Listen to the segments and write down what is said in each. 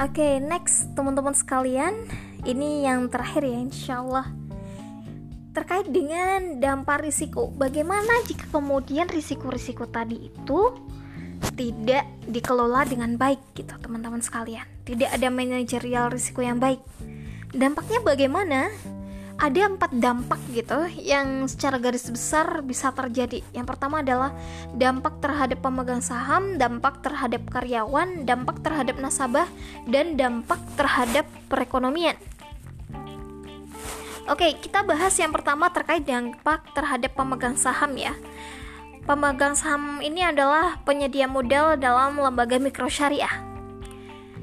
Oke, okay, next teman-teman sekalian, ini yang terakhir ya insya Allah terkait dengan dampak risiko. Bagaimana jika kemudian risiko-risiko tadi itu tidak dikelola dengan baik gitu teman-teman sekalian. Tidak ada manajerial risiko yang baik. Dampaknya bagaimana? Ada empat dampak gitu yang secara garis besar bisa terjadi. Yang pertama adalah dampak terhadap pemegang saham, dampak terhadap karyawan, dampak terhadap nasabah, dan dampak terhadap perekonomian. Oke, kita bahas yang pertama terkait dampak terhadap pemegang saham ya. Pemegang saham ini adalah penyedia modal dalam lembaga mikro syariah.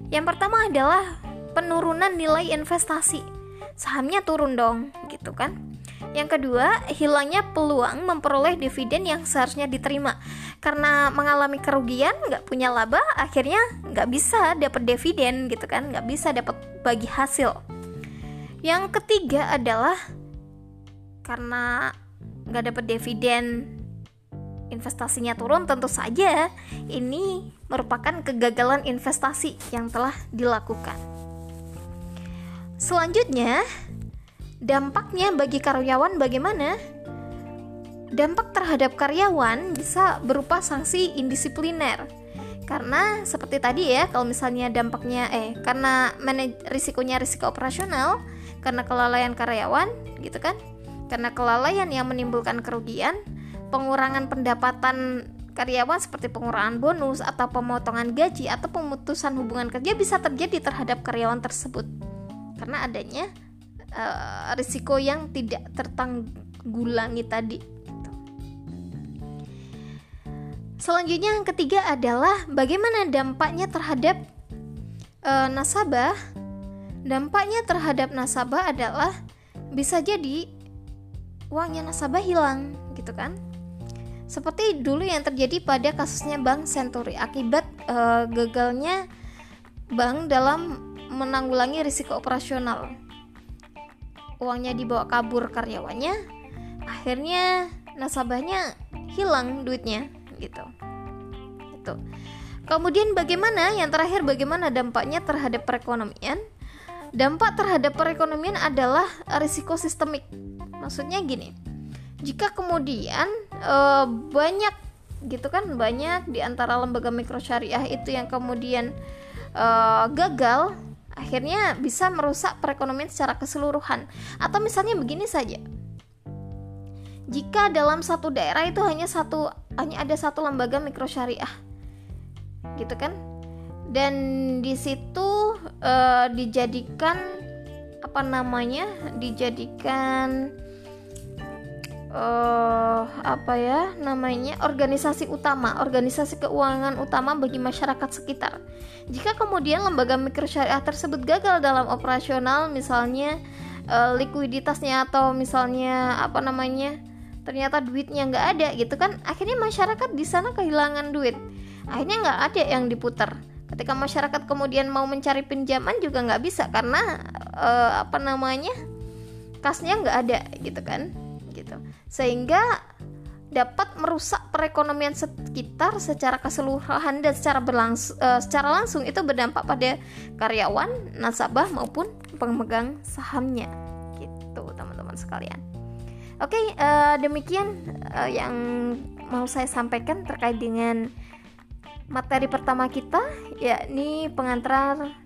Yang pertama adalah penurunan nilai investasi sahamnya turun dong gitu kan yang kedua, hilangnya peluang memperoleh dividen yang seharusnya diterima karena mengalami kerugian, nggak punya laba, akhirnya nggak bisa dapat dividen gitu kan, nggak bisa dapat bagi hasil. Yang ketiga adalah karena nggak dapat dividen, investasinya turun, tentu saja ini merupakan kegagalan investasi yang telah dilakukan. Selanjutnya, dampaknya bagi karyawan bagaimana? Dampak terhadap karyawan bisa berupa sanksi indisipliner. Karena seperti tadi ya, kalau misalnya dampaknya eh karena risikonya risiko operasional, karena kelalaian karyawan gitu kan? Karena kelalaian yang menimbulkan kerugian, pengurangan pendapatan karyawan seperti pengurangan bonus atau pemotongan gaji atau pemutusan hubungan kerja bisa terjadi terhadap karyawan tersebut karena adanya uh, risiko yang tidak tertanggulangi tadi. Selanjutnya yang ketiga adalah bagaimana dampaknya terhadap uh, nasabah. Dampaknya terhadap nasabah adalah bisa jadi uangnya nasabah hilang, gitu kan? Seperti dulu yang terjadi pada kasusnya Bank Century akibat uh, gagalnya bank dalam menanggulangi risiko operasional. Uangnya dibawa kabur karyawannya, akhirnya nasabahnya hilang duitnya gitu. Itu. Kemudian bagaimana? Yang terakhir bagaimana dampaknya terhadap perekonomian? Dampak terhadap perekonomian adalah risiko sistemik. Maksudnya gini. Jika kemudian e, banyak gitu kan banyak di antara lembaga mikro syariah itu yang kemudian e, gagal akhirnya bisa merusak perekonomian secara keseluruhan. Atau misalnya begini saja. Jika dalam satu daerah itu hanya satu hanya ada satu lembaga mikro syariah. Gitu kan? Dan di situ uh, dijadikan apa namanya? dijadikan uh, apa ya namanya organisasi utama, organisasi keuangan utama bagi masyarakat sekitar. Jika kemudian lembaga mikro syariah tersebut gagal dalam operasional, misalnya uh, likuiditasnya atau misalnya apa namanya ternyata duitnya nggak ada gitu kan, akhirnya masyarakat di sana kehilangan duit, akhirnya nggak ada yang diputar. Ketika masyarakat kemudian mau mencari pinjaman juga nggak bisa karena uh, apa namanya kasnya nggak ada gitu kan gitu sehingga dapat merusak perekonomian sekitar secara keseluruhan dan secara berlangsung uh, secara langsung itu berdampak pada karyawan, nasabah maupun pemegang sahamnya. Gitu, teman-teman sekalian. Oke, okay, uh, eh, demikian uh, yang mau saya sampaikan terkait dengan materi pertama kita yakni pengantar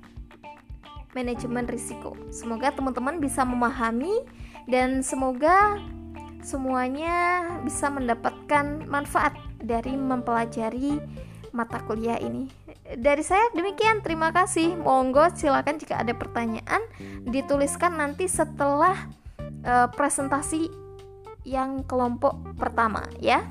manajemen risiko. Semoga teman-teman bisa memahami dan semoga semuanya bisa mendapatkan manfaat dari mempelajari mata kuliah ini. Dari saya demikian, terima kasih. Monggo silakan jika ada pertanyaan dituliskan nanti setelah uh, presentasi yang kelompok pertama ya.